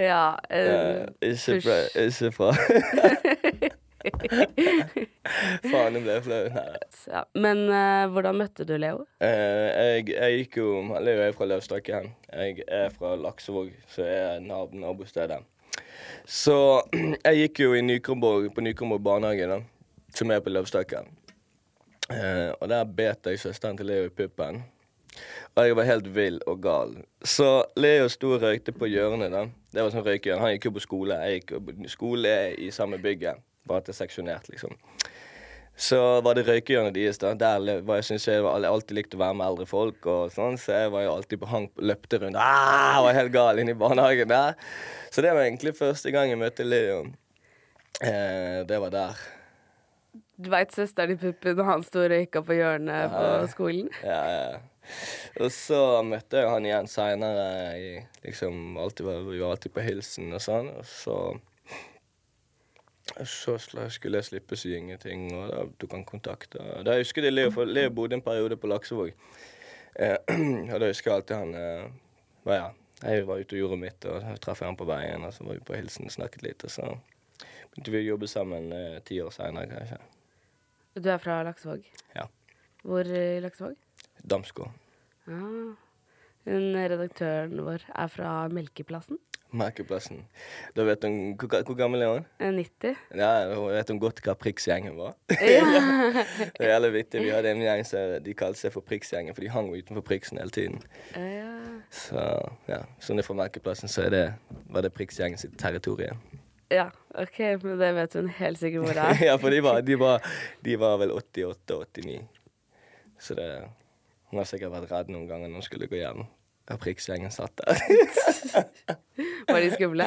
Ja. eh, uh, Ikke fra, ikke fra. Faen, jeg ble flau. Ja. Men uh, hvordan møtte du Leo? Uh, jeg, jeg gikk jo Leo er fra Løvstakken. Jeg er fra Laksevåg, så er nab nabostedet. Så jeg gikk jo i Nykomborg, på Nykomborg barnehage, da, som er på Løvstakken. Eh, og der bet jeg søsteren til Leo i puppen. Og jeg var helt vill og gal. Så Leo sto og røykte på hjørnet. da. Det var sånn røykehjørne. Han gikk jo på skole. Jeg gikk på skole i samme bygget, bare at det er seksjonert, liksom. Så var det røykehjørnet deres. da. Der var jeg, synes jeg var, alltid likte å være med eldre folk. og sånn, Så jeg var jo alltid på hang, løpte rundt. Ah, var helt gal inne i barnehagen der. Så det var egentlig første gang jeg møtte Leo. Uh, det var der. Du veit søsteren i puppen, og han sto og røyka på hjørnet på skolen? Ja, ja. Og så møtte jeg han igjen seinere. Liksom, alltid var- vi var alltid på hilsen og sånn. Og så så skulle jeg slippe å si ingenting, og da tok han kontakt. Da husker jeg Leo, for Leo bodde en periode på Laksevåg. Eh, og da husker jeg alltid han eh, men ja, jeg var ute og gjorde mitt, og så traff jeg han på veien, og så var vi på hilsen og snakket litt, og så begynte vi å jobbe sammen eh, ti år seinere, kanskje. Du er fra Laksevåg? Ja. Hvor i Laksevåg? Damsko. Ah. Redaktøren vår er fra Melkeplassen. Melkeplassen. Da vet hun Hvor, hvor gammel er hun? Eh, 90. Ja, hun vet hun godt hva Prix-gjengen var. Ja. det er jævlig vittig. Vi hadde en gjeng som de kalte seg for Prix-gjengen, for de hang jo utenfor Priksen hele tiden. ja. Så ja, det er fra Melkeplassen, så er det, var det Prix-gjengen sitt territorium. Ja, OK, men det vet hun helt sikkert hvor det er. ja, for de var, de var, de var vel 88-89. Så det Hun har sikkert vært redd noen ganger når hun skulle gå hjem. Da Prix-gjengen satt der. Var de skumle?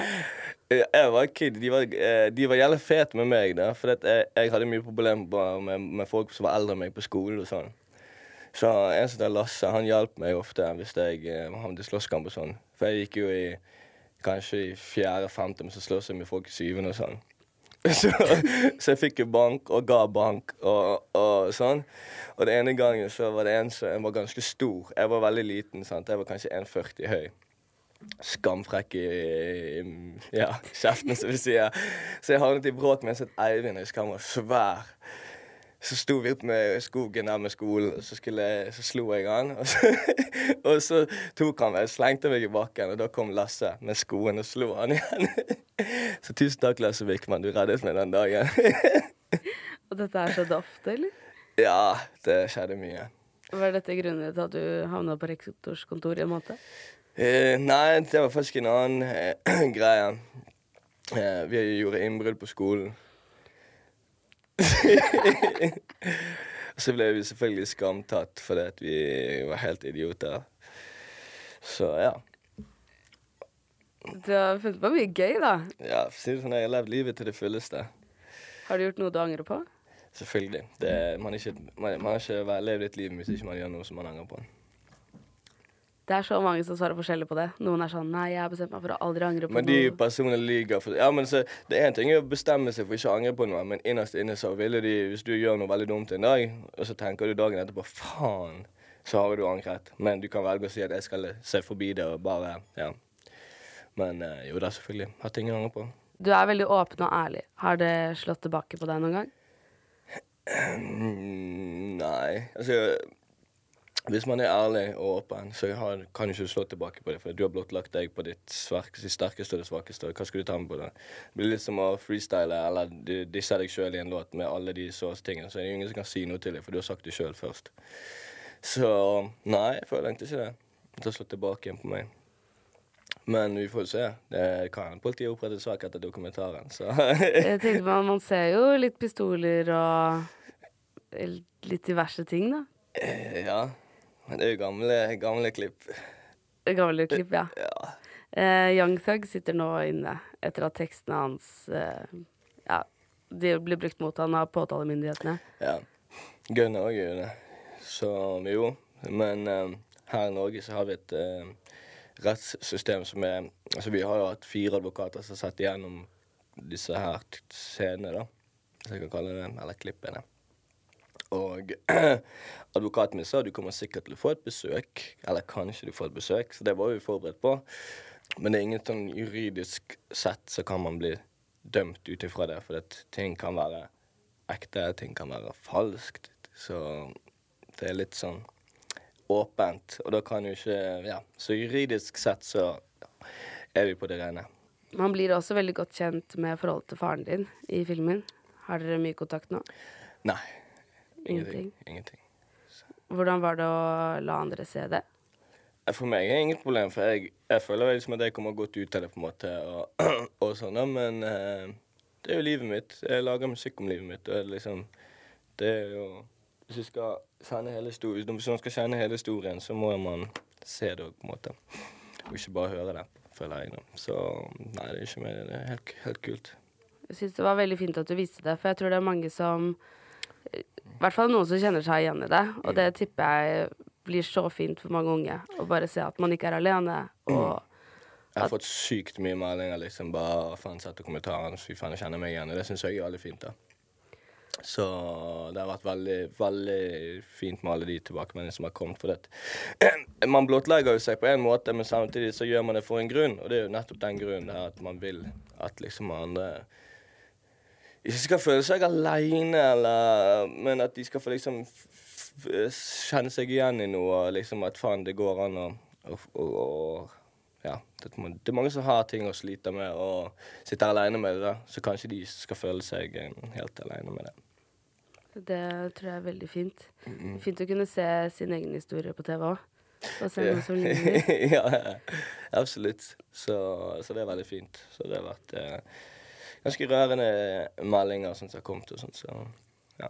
Jeg var kid. De var, eh, de var jævlig fete med meg, da. For jeg, jeg hadde mye problemer med, med folk som var eldre enn meg på skolen og sånn. Så en som heter Lasse, han hjalp meg ofte hvis jeg eh, havnet i slåsskamp og sånn. For jeg gikk jo i kanskje i fjerde-femte, men så slåss jeg med folk i syvende og sånn. Så, så jeg fikk jo bank og ga bank og, og sånn. Og den ene gangen så var det en som var ganske stor. Jeg var veldig liten. sant? Jeg var kanskje 1,40 høy skamfrekk i, ja, kjeften, som vi sier. Så jeg havnet i bråk med en sånn Eivind. Jeg husker han var svær. Så sto vi opp med skogen der med skolen, så, skulle så slo jeg han. Og så, og så tok han meg, slengte meg i bakken, og da kom Lasse med skoen og slo han igjen. Så tusen takk, Lasse Wickman, du reddet meg den dagen. Og dette her skjedde ofte, eller? Ja, det skjedde mye. Var dette grunnen til at du havna på rektors kontor i en måte? Eh, nei, det var faktisk en annen eh, greie. Eh, vi gjorde innbrudd på skolen. Så ble vi selvfølgelig skamtatt fordi at vi var helt idioter. Så ja. Det på mye gøy, da. ja for å si det sånn, jeg har levd livet til det fulleste. Har du gjort noe du angrer på? Selvfølgelig. Det, man, ikke, man, man har ikke levd et liv hvis ikke man gjør noe som man angrer på. Det er så mange som svarer forskjellig på det. Noen er sånn Nei, jeg har bestemt meg for å aldri angre på Men de personene lyver. For, ja, men så, det er en ting å bestemme seg for ikke å angre på noe, men innerst inne så ville de Hvis du gjør noe veldig dumt en dag, og så tenker du dagen etterpå Faen, så har du angret. Men du kan velge å si at jeg skal se forbi det og bare Ja. Men eh, jo da, selvfølgelig. Har ting å angre på. Du er veldig åpen og ærlig. Har det slått tilbake på deg noen gang? Nei. Altså Hvis man er ærlig og åpen, så har, kan du ikke slå tilbake på det. For du har blottlagt deg på ditt sterkeste og det svakeste. Hva skal du ta med på det? Det blir litt som å freestyle eller disse deg sjøl i en låt med alle de tingene. Så det er jo ingen som kan si noe til deg, for du har sagt det sjøl først. Så nei, jeg føler egentlig ikke det. Det har slått tilbake igjen på meg. Men vi får se. Det kan politiet opprette sak etter dokumentaren, så Jeg tenkte man, man ser jo litt pistoler og litt diverse ting, da. Eh, Ja. Men det er jo gamle, gamle klipp. Gamle klipp, ja. Ja. Eh, Young Thug sitter nå inne etter at tekstene hans eh, Ja, de blir brukt mot han av påtalemyndighetene. ja. Gunnar òg gjør det. Så jo. Men eh, her i Norge så har vi et eh, rettssystem som er Altså vi har jo hatt fire advokater som har sett igjennom disse her scenene, da. Hvis jeg kan kalle det Eller klippene. Og advokaten min sa du kommer sikkert til å få et besøk. Eller kanskje du får et besøk. Så det var vi forberedt på. Men det er ingen sånn juridisk sett så kan man bli dømt ut ifra det. For at ting kan være ekte, ting kan være falskt. Så det er litt sånn åpent. Og da kan jo ikke Ja. Så juridisk sett så er vi på det rene. Man blir også veldig godt kjent med forholdet til faren din i filmen. Har dere mye kontakt nå? Nei. Ingenting. Ingenting. Hvordan var det å la andre se det? For meg er det inget problem, for jeg, jeg føler liksom at jeg kommer godt ut av det, på en måte, og, og sånn, men eh, det er jo livet mitt. Jeg lager musikk om livet mitt, og det liksom Det er jo Hvis du skal kjenne hele hele historien, så må man se det òg, på en måte. Og ikke bare høre det, føler jeg. da. Så nei, det er ikke mer. Det er helt, helt kult. Jeg syns det var veldig fint at du viste det, for jeg tror det er mange som I hvert fall noen som kjenner seg igjen i det, og det tipper jeg blir så fint for mange unge. Å bare se at man ikke er alene, og Jeg har fått sykt mye meldinger. liksom, bare faen sette kommentaren, Fy faen, jeg kjenner meg igjen. Og det syns jeg er veldig fint. da. Så det har vært veldig, veldig fint med alle de tilbakemeldingene som har kommet. For det. Man blottlegger jo seg på en måte, men samtidig så gjør man det for en grunn. Og det er jo nettopp den grunnen at man vil at liksom andre ikke skal føle seg aleine, men at de skal få liksom kjenne seg igjen i noe. Liksom at faen, det går an å ja, det, er mange som har ting å slite med og sitter aleine med det. Så kanskje de skal føle seg helt aleine med det. Det tror jeg er veldig fint. Mm -mm. Fint å kunne se sin egen historie på TV òg. Og se noe som ligner. ja, absolutt. Så, så, det er veldig fint. Så det har vært eh, ganske rørende meldinger som har kommet og sånt, så ja.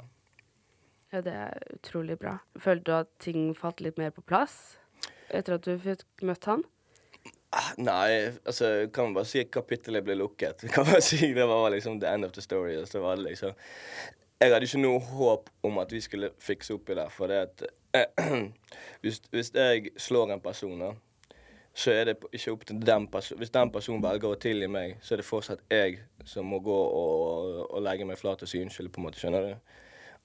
Ja, det er utrolig bra. Følte du at ting falt litt mer på plass etter at du fikk møtt han? Ah, nei, altså kan man bare si at kapittelet ble lukket. Kan man si Det var liksom the end of the story. Så var det liksom jeg hadde ikke noe håp om at vi skulle fikse opp i det. For det at hvis, hvis, jeg slår en person, da, så er det ikke opp til den personen Hvis den personen velger å tilgi meg, så er det fortsatt jeg som må gå og, og legge meg flat og si unnskyld, på en måte. Skjønner du?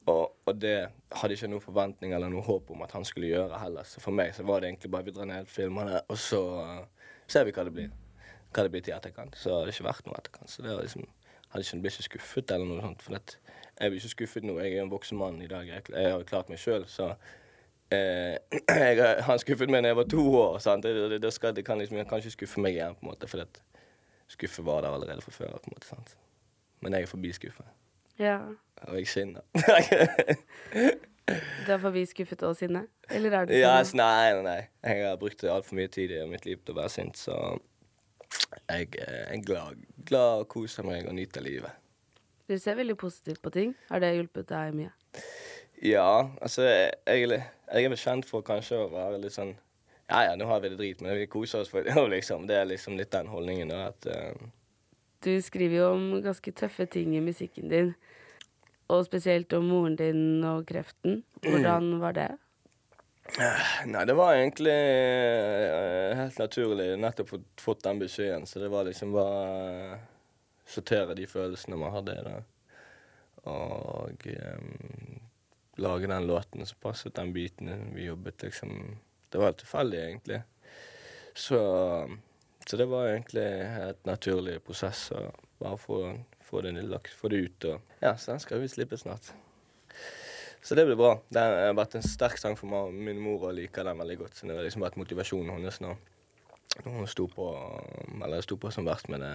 Og, og, det hadde ikke noen forventning eller noe håp om at han skulle gjøre heller. Så for meg så var det egentlig bare vi drar ned filmene, og så uh, ser vi hva det blir. Hva det blir til etterkant. Så har det ikke vært noe etterkant. Så det var liksom hadde ikke blitt så skuffet eller noe sånt. For det, jeg blir ikke skuffet nå. Jeg er en voksen mann i dag. Jeg, jeg har klart meg sjøl, så eh, jeg, Han skuffet meg da jeg var to år. Sant? Det, det, det, skal, det kan liksom, jeg kan ikke skuffe meg igjen, på en måte, for det, skuffet var der allerede fra før. på en måte, sant? Men jeg er forbi skuffet. Ja. Og jeg skinner. du er forbi skuffet og sinne? Eller er du sinne? Yes, nei, nei, nei. Jeg har brukt altfor mye tid i mitt liv til å være sint, så jeg er glad, glad og koser meg og nyter livet. Du ser veldig positivt på ting. Har det hjulpet deg mye? Ja, altså jeg, jeg, er vel kjent for kanskje å være litt sånn Ja ja, nå har vi det drit, men vi koser oss for det. Liksom, det er liksom litt den holdningen. Da, at, uh... Du skriver jo om ganske tøffe ting i musikken din. Og spesielt om moren din og kreften. Hvordan var det? Nei, det var egentlig uh, helt naturlig. Nettopp fått, fått den beskjeden. Så det var liksom bare uh, sortere de følelsene man hadde det. Og um, lage den låten som passet den biten vi jobbet, liksom. Det var tilfeldig, egentlig. Så, så det var egentlig et naturlig prosess å bare få, få, det, få det ut. Og ja, så den skal vi slippe snart. Så det blir bra. Det har vært en sterk sang for meg. Min mor og liker den veldig godt. Så det har liksom vært motivasjonen hennes nå. Hun sto på, eller sto på som verst med det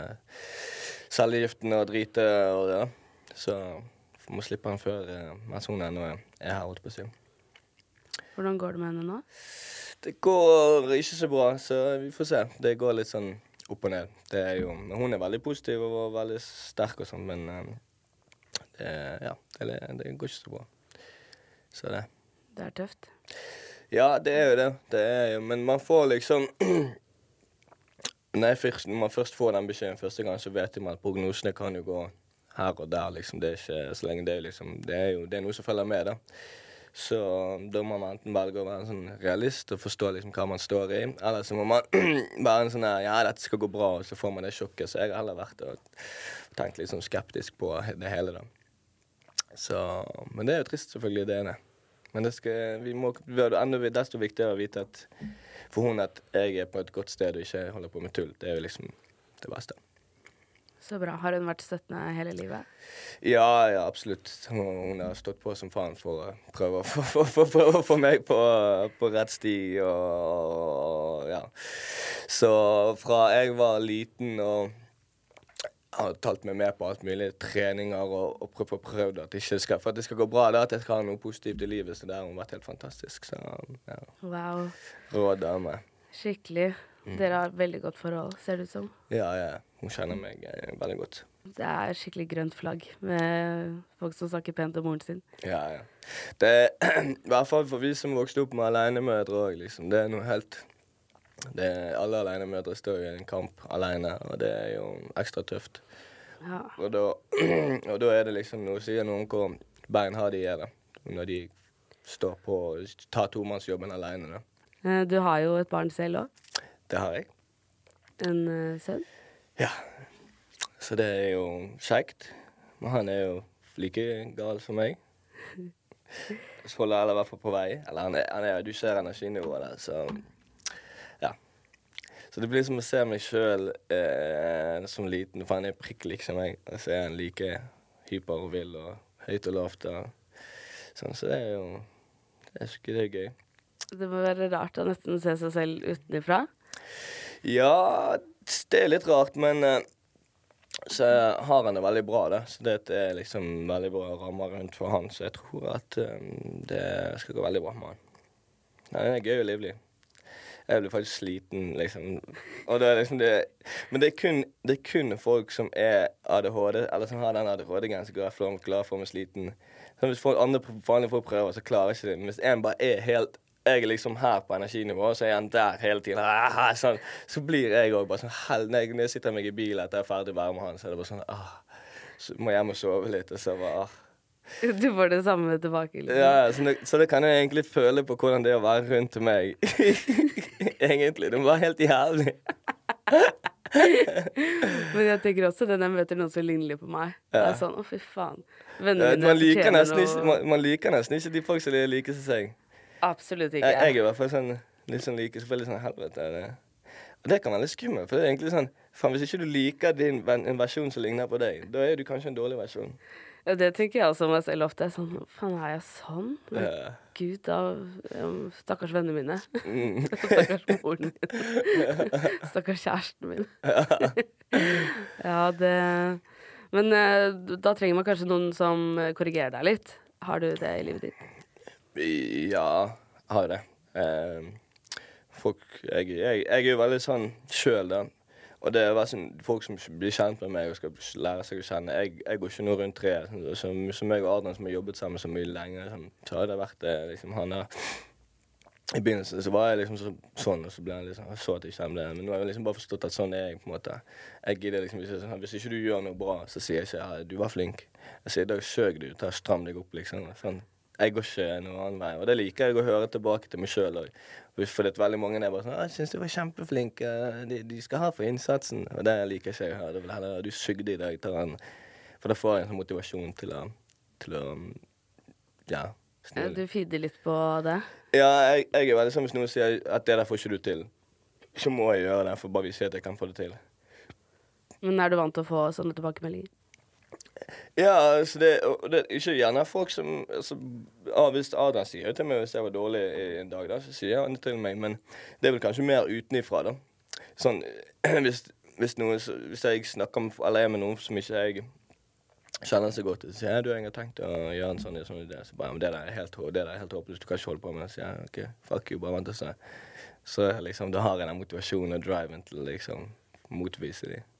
cellegiften og dritet og det. Så må slippe han før eh, hun ennå er her, holdt på å si. Hvordan går det med henne nå? Det går ikke så bra, så vi får se. Det går litt sånn opp og ned. Det er jo, hun er veldig positiv og veldig sterk og sånn, men eh, det, ja, det, det går ikke så bra. Så det. Det er tøft? Ja, det er jo det. det er jo, men man får liksom når, først, når, man først får den beskjeden første gang, så vet man at prognosene kan jo gå her og der. liksom. Det er ikke så lenge det liksom Det er jo det er noe som følger med, da. Så da må man enten velge å være en sånn realist og forstå liksom hva man står i, eller så må man være en sånn her Ja, dette skal gå bra, og så får man det sjokket. Så jeg har heller vært og tenkt litt sånn skeptisk på det hele, da. Så, men det er jo trist, selvfølgelig, det ene. Men det skal, vi må, det er enda desto viktigere å vite at for hun at jeg er på et godt sted og ikke holder på med tull. Det er jo liksom det beste. Så bra. Har hun vært støttende hele livet? Ja, ja, absolutt. Hun, har stått på som faen for å prøve å få meg på, på rett sti og, og ja. Så fra jeg var liten og har talt meg med på alt mulig treninger og, og prøvd, prøvd at, skal, for at det skal gå bra. Da, at jeg skal ha noe positivt i livet. Så det har hun vært helt fantastisk. Så, ja. Wow. Rå dame. Skikkelig. Mm. Dere har veldig godt forhold, ser det ut som. Ja, ja. Hun kjenner meg eh, veldig godt. Det er skikkelig grønt flagg med folk som snakker pent om moren sin. Ja, ja. Det er i hvert fall for vi som vokste opp med alenemødre òg, liksom. Det er noe helt det, alle alenemødre står jo i en kamp alene, og det er jo ekstra tøft. Ja. Og, da, og, da, er det liksom Nå sier noen hvor beinharde de er, da. Når de står på og tar tomannsjobben alene. Da. Eh, du har jo et barn selv òg. Det har jeg. En uh, sønn? Ja. Så det er jo kjekt. Men han er jo like gal som meg. Så holder alle i hvert fall på vei. Eller han er, han er, du ser energinivået der, så ja. Så det blir som å se meg sjøl eh, som liten, for han er prikk lik som meg. Og så er han like hyper og vill og høyt og lavt. Og, sånn, så det er jo Det er, det er gøy. Det må være rart å nesten se seg selv utenfra. Ja, det er litt rart, men eh, så har han det veldig bra, da. Så det er liksom veldig bra rammer rundt for han, så jeg tror at um, det skal gå veldig bra med han. Ja, det er gøy og livlig. Jeg blir faktisk sliten, liksom. Det liksom det Men det er kun, det er kun folk som er ADHD, eller som har den ADHD-grensen, som er glad for bli sliten. Så hvis folk, andre vanlige folk prøver, så klarer ikke det. Men hvis en bare er helt jeg er liksom her på energinivå, så er han der hele tiden. Ah, sånn. Så blir jeg òg bare sånn hell, Når jeg sitter meg i bilen etter jeg er ferdig å være med han, så er det bare sånn ah, Så må jeg hjem og sove litt, og så bare ah. Du får det samme tilbake? Liksom. Ja, så det, så det, kan jeg egentlig føle på hvordan det er å være rundt meg. egentlig. Det var helt jævlig. Men jeg tenker også det når jeg møter noen som ligner på meg. Ja. Det er sånn, å fy faen. Vennene mine man, liker nesten ikke, man, man liker nesten ikke de folk som liker seg. Absolutt ikke. Jeg, jeg er i hvert fall sånn, litt sånn like, selvfølgelig sånn helvete. Det. Og det kan være litt skummelt, for det er egentlig sånn faen, Hvis ikke du liker din, en versjon som ligner på deg, da er du kanskje en dårlig versjon. Ja, det tenker jeg også om meg selv ofte. Sånn, Faen, er jeg sånn? Ja. Gud, da um, Stakkars vennene mine. Mm. stakkars moren min. stakkars kjæresten min. ja, det Men uh, da trenger man kanskje noen som korrigerer deg litt. Har du det i livet ditt? Ja, har jo det. Eh, folk jeg, jeg, jeg, er jo veldig sånn sjøl, da. Og det er sånn, folk som blir kjent med meg og skal lære seg å kjenne. Jeg, jeg går ikke noe rundt treet. Som, som jeg og Adrian som har jobbet sammen så mye lenge, sånn, så har det vært det liksom, han der i begynnelsen så var jeg liksom så, sånn, og så ble han liksom, så at jeg ikke ble Men nå har jeg liksom bare forstått at sånn er jeg. på en måte. Jeg gidder liksom ikke sånn, Hvis ikke du gjør noe bra, så sier jeg ikke ja, du var flink. Jeg sier i dag søk du, ta stram deg opp, liksom. Sånn jeg går ikke noen annen vei. Og det liker jeg å høre tilbake til meg sjøl òg. For veldig mange er bare sånn 'Jeg syns du var kjempeflink. De, de, skal ha for innsatsen.' Og det liker ikke jeg å høre. Det vil heller du sugde i dag. For da får jeg en sånn motivasjon til å, til å Ja. ja du feeder litt på det? Ja, jeg, jeg er veldig sånn hvis noen sier at 'det der får ikke du til', så må jeg gjøre det for bare vise at jeg kan få det til. Men er du vant til å få sånne tilbakemeldinger? Ja, altså det, det er ikke gjerne folk som altså, ah, Hvis Adrian sier til meg hvis jeg var dårlig en dag, da, så sier han det til meg, men det er vel kanskje mer utenifra, da. Sånn, hvis, hvis, noen, hvis jeg snakker med, eller er med noen som ikke jeg kjenner så godt, så sier jeg du, jeg har tenkt å gjøre en sånn, sånn idé. Så bare, men det der er helt, det der er helt håpløst, du kan ikke holde på med det. Så jeg OK, fuck you, bare vent og se. Så liksom, da har jeg den motivasjonen og driven til liksom motvise dem.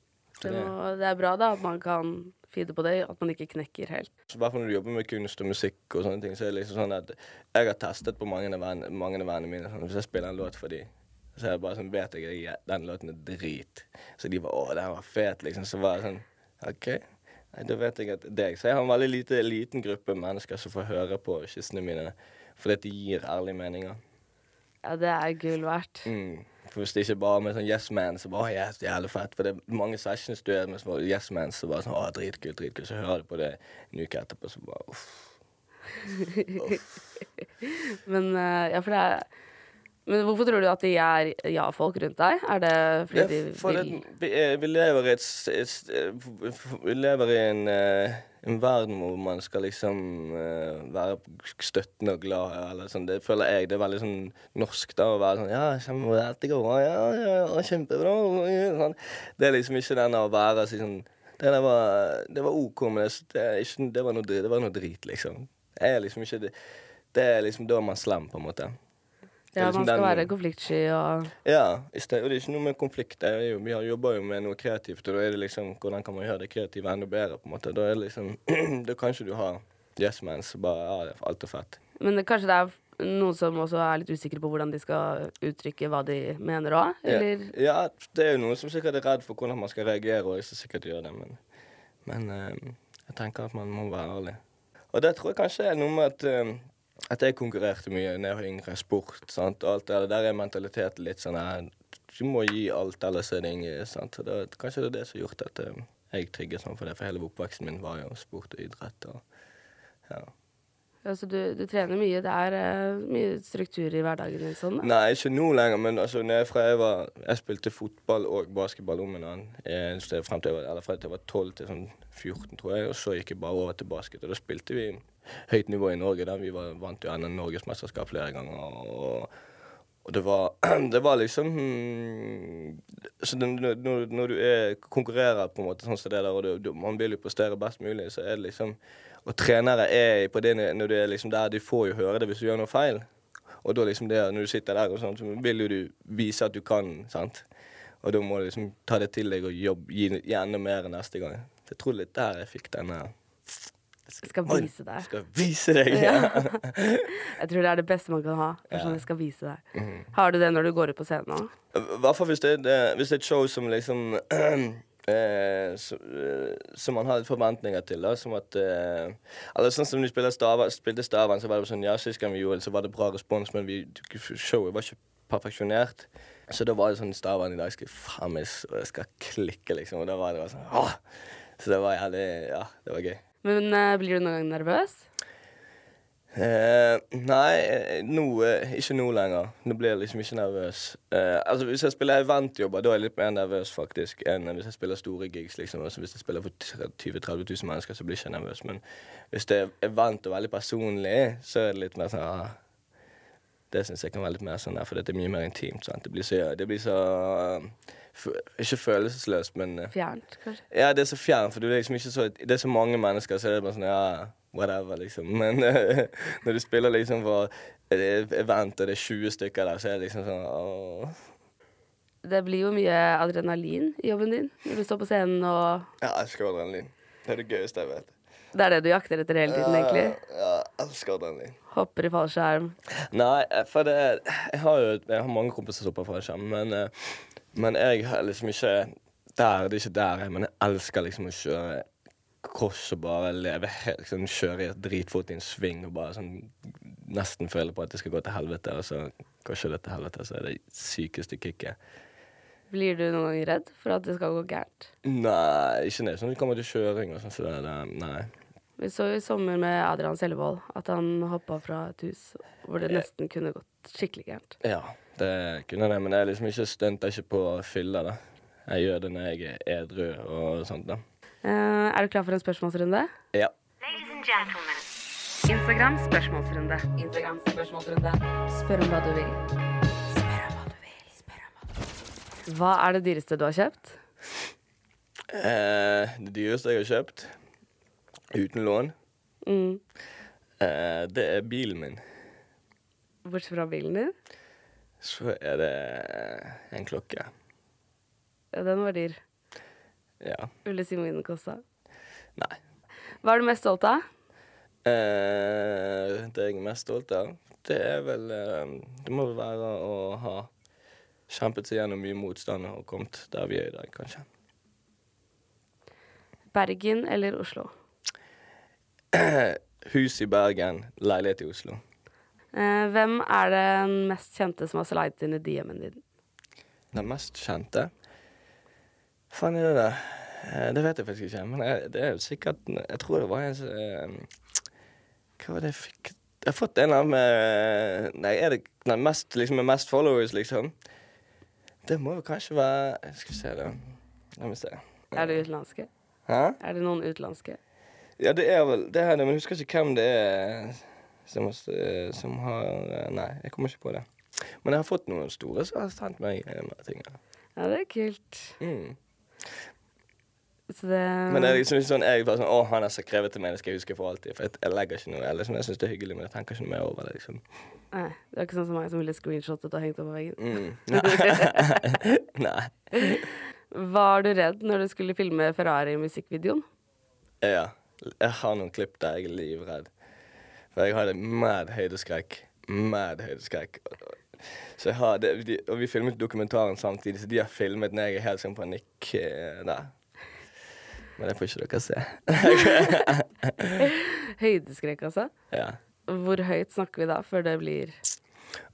Det, det, er bra da at man kan feede på det, at man ikke knekker helt. Så hvert fall når du jobber med kunst og musikk og sånne ting, så er det liksom sånn at jeg har testet på mange av vennene mine. Sånn, hvis jeg spiller en låt for dem, så er det bare sånn, vet jeg at den låten er drit. Så de bare 'Å, den var fet', liksom. Så var jeg sånn OK. Da vet jeg at er. Så jeg har en veldig lite, liten gruppe mennesker som får høre på kyssene mine, fordi de gir ærlige meninger. Ja, det er gull verdt. Mm. Hvis det ikke bare med sånn yes man, så bare yes, jævlig fett. For det er mange sessions du er med sånn yes man, så bare sånn å, dritkult, dritkult. Så hører du på det en uke etterpå, så bare uff. uff. Men uh, ja, for det er men hvorfor tror du at de er ja-folk rundt deg? Er det fordi ja, de vil vi, vi, lever i et, et, et, Vi lever i en uh, en verden hvor man skal liksom være støttende og glad. Eller sånn. Det føler jeg det er veldig sånn norsk da, å være sånn Ja, kjempe, dette går bra. Ja, ja, ja, kjempebra. Sånn. Det er liksom ikke den å være sånn det, var, det var OK, men det, det, ikke, det, var noe, det var noe drit, liksom. Jeg er liksom ikke det, det er liksom Da man slem, på en måte. Ja, liksom man skal den, være konfliktsky og Ja, og det er ikke noe med konflikt. Jo, vi jobber jo med noe kreativt, og da er det liksom hvordan kan man gjøre det kreative enda bedre, på en måte. Da er det liksom Da kanskje du har yes mans og bare ja, alt er fett. Men det, kanskje det er noen som også er litt usikre på hvordan de skal uttrykke hva de mener òg, eller? Ja, ja, det er jo noen som sikkert er redd for hvordan man skal reagere, og jeg skal sikkert gjør det, men, men uh, jeg tenker at man må være ærlig. Og det tror jeg kanskje er noe med at uh, at jeg konkurrerte mye da jeg var yngre. Sport. sant? Alt det der er mentaliteten litt sånn her Du må gi alt, ellers er det ingen sant? Det, Kanskje det er det som har gjort at eh, jeg trigget sånn for det, for hele oppveksten min var jo sport og idrett. og ja. Altså, du, du trener mye. Det er uh, mye struktur i hverdagen din sånn? da? Nei, ikke nå lenger, men altså, jeg, jeg, var, jeg spilte fotball og basketball om en annen, eh, frem til jeg var, eller fra jeg var 12 til sånn 14, tror jeg, og så gikk jeg bare over til basket. Og da spilte vi høyt nivå i Norge, der vi var vant jo ende Norgesmesterskap flere ganger. og og det var, det var liksom så det, når, når, du er, konkurrerer på en måte sånn som det der, og du, du, man vil jo prestere best mulig, så er det liksom Og trenere er på det når du er liksom der, de får jo høre det hvis du gjør noe feil. Og da liksom det, når du sitter der og sånn, så vil jo du vise at du kan, sant. Og da må du liksom ta det til deg og jobbe, gi, enda mer neste gang. Så Jeg tror litt der jeg fikk denne skal vise deg. Skal vise deg, ja. Jeg tror det er det beste man kan ha. For sånn, jeg skal vise deg. Har du det når du går ut på scenen òg? I hvert fall hvis det, er et show som liksom eh, eh, Som man har litt forventninger til. da Som at eh, Eller sånn som Stavan, spilte Stavan, så var det sånn Ja, sist gang vi gjorde det, så var det bra respons, men vi, showet var ikke perfeksjonert. Så da var det sånn Stavan i dag skal faen meg skal klikke, liksom. Og da var det bare sånn åh! Så det var jævlig Ja, det var gøy. Men uh, blir du noen gang nervøs? Eh, nei, noe, eh, ikke nå lenger. Nå blir jeg liksom ikke nervøs. Uh, altså Hvis jeg spiller eventjobber, da er jeg litt mer nervøs faktisk enn hvis jeg spiller store gigs. liksom. Altså Hvis jeg spiller for 20 000-30 000 mennesker, så blir jeg ikke nervøs. Men hvis det er event og veldig personlig, så er det litt mer sånn ah, Det syns jeg kan være litt mer sånn der, for det er mye mer intimt. sant? Det blir så, det blir så f- Ikke følelsesløst, men eh, Fjernt, kanskje? ja, det er så fjernt, for det er liksom så, det er så mange mennesker, så er det bare sånn ja, whatever, liksom. Men eh, når du spiller liksom for event, og det er 20 stykker der, så er det liksom sånn åh. Det blir jo mye adrenalin i jobben din når du står på scenen, og Jeg elsker adrenalin. Det er det gøyeste jeg vet. det er det du jakter etter hele tiden, egentlig. Ja, jeg elsker adrenalin. Hopper i fallskjerm. Nei, eh, for det Jeg har jo jeg har mange kompiser som hopper fallskjerm, men, eh, men jeg har liksom ikke der, Det er ikke der jeg Men jeg elsker liksom å kjøre cross og bare leve helt liksom, Kjøre i et dritfot i en sving og bare sånn nesten føle på at det skal gå til helvete, og så går ikke det til helvete, så er det sykeste kicket. Blir du noen gang redd for at det skal gå gærent? Nei, ikke når Sånn det kommer til kjøring og sånn, så det, det Nei. Vi så i sommer med Adrian Sellevold at han hoppa fra et hus hvor det nesten kunne gått skikkelig gærent. Ja, det kunne det, men jeg liksom ikke stunter ikke på fylla, da. Jeg gjør det når jeg er edru og sånt, da. Uh, er du klar for en spørsmålsrunde? Ja. Instagram spørsmålsrunde. Instagram spørsmålsrunde. Spør om hva du vil. Spør om hva du vil. Spør om hva du vil. Hva er det dyreste du har kjøpt? Uh, det dyreste jeg har kjøpt, uten lån, Mm. uh, det er bilen min. Bortsett fra bilen din? Så er det en klokke. Ja, den var dyr. Ja. Ville du si hvor mye den kosta? Nei. Hva er du mest stolt av? Eh, det jeg er mest stolt av, det er vel eh, Det må vel være å ha kjempet seg gjennom mye motstand og kommet der vi er i dag, kanskje. Bergen eller Oslo? Hus i Bergen, leilighet i Oslo. Eh, hvem er den mest kjente som har slidet inn i DM-en din? Den mest kjente? Faen er det det? Eh, Det vet jeg faktisk ikke, men jeg, det er jo sikkert Jeg tror det var en som eh, Hva var det jeg fikk Jeg har fått en av med Nei, er det den mest, liksom, med mest followers, liksom? Det må jo kanskje være Skal vi se, da. La meg se. Er det utenlandske? Hæ? Er det noen utenlandske? Ja, det er vel det er det, men jeg husker ikke hvem det er som, som har Nei, jeg kommer ikke på det. Men jeg har fått noen store som har sendt meg eh, ting. Ja, det er kult. Mm. Det Men det er liksom ikke sånn jeg bare sånn Å, han har skrevet til meg, det skal jeg huske for alltid. For jeg, jeg legger ikke noe Jeg, liksom, jeg syns det er hyggelig, men jeg tenker ikke noe mer over det, liksom. Nei, det er ikke sånn som meg som ville screenshotet og hengt opp på veggen. Mm. Nei. Nei. Var du redd når du skulle filme Ferrari-musikkvideoen? Ja. Jeg har noen klipp der jeg er livredd. For jeg hadde mad høydeskrekk. Mad høydeskrekk. Så jeg har det, de, Og vi filmet dokumentaren samtidig, så de har filmet når jeg er helt sånn panikk eh, der. Men det får ikke dere se. Høydeskrekk, altså? ja. Hvor høyt snakker vi da, før det blir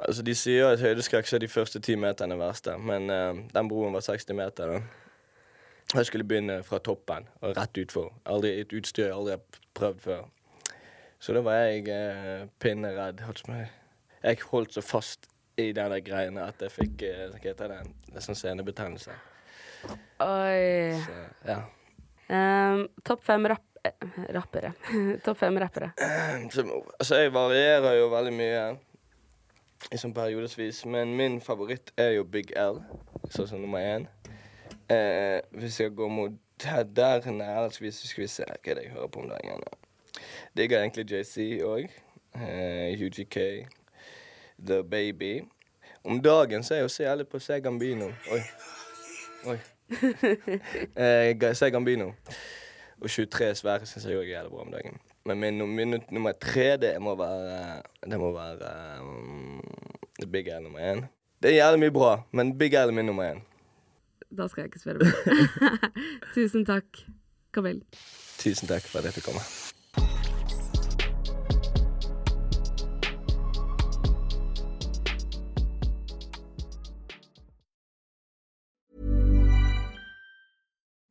Altså, De sier at høydeskrekk så er de første ti meterne verste, men uh, den broen var 60 meter. da. Jeg skulle begynne fra toppen og rett utfor. Aldri et utstyr jeg aldri har prøvd før. Så da var jeg eh, pinneredd. Jeg holdt så fast i den der greiene at jeg fikk eh, hva heter det, det er sånn senebetennelse. Oi. Så, ja. Um, Topp fem rapp eh, rappere. Topp fem rappere. Så, altså, jeg varierer jo veldig mye i sånn periodevis, men min favoritt er jo Big L, sånn som nummer én. Eh, hvis jeg går mot der, der nede, skal vi, se hva er det jeg hører på om dagen. Digger egentlig JC òg. Eh, UGK. The Baby. Om dagen så er jeg jo så jævlig på Segambino. Oi. Oi. eh, Segambino. Og 23 Sverre syns jeg òg er jævlig bra om dagen. Men min, min nummer tre, det må være Det må være um, Big L nummer én. Det er jævlig mye bra, men Big L er min nummer én. Da skal jeg ikke spørre mer. Tusen takk, Kamel. Tusen takk for at jeg fikk komme.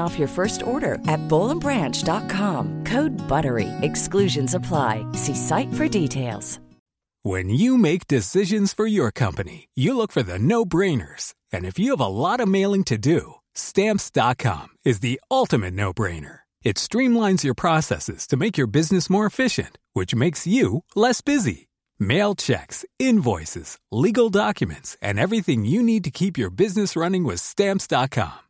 off your first order at bowlandbranch.com. Code BUTTERY. Exclusions apply. See site for details. When you make decisions for your company, you look for the no-brainers. And if you have a lot of mailing to do, stamps.com is the ultimate no-brainer. It streamlines your processes to make your business more efficient, which makes you less busy. Mail checks, invoices, legal documents, and everything you need to keep your business running with stamps.com.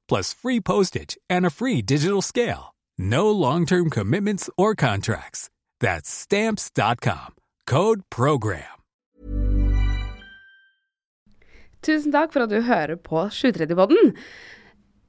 plus free postage and a free digital scale. No long-term commitments or contracts. That's stamps.com. Code program. Tusen takk for at du hører på 730-podden.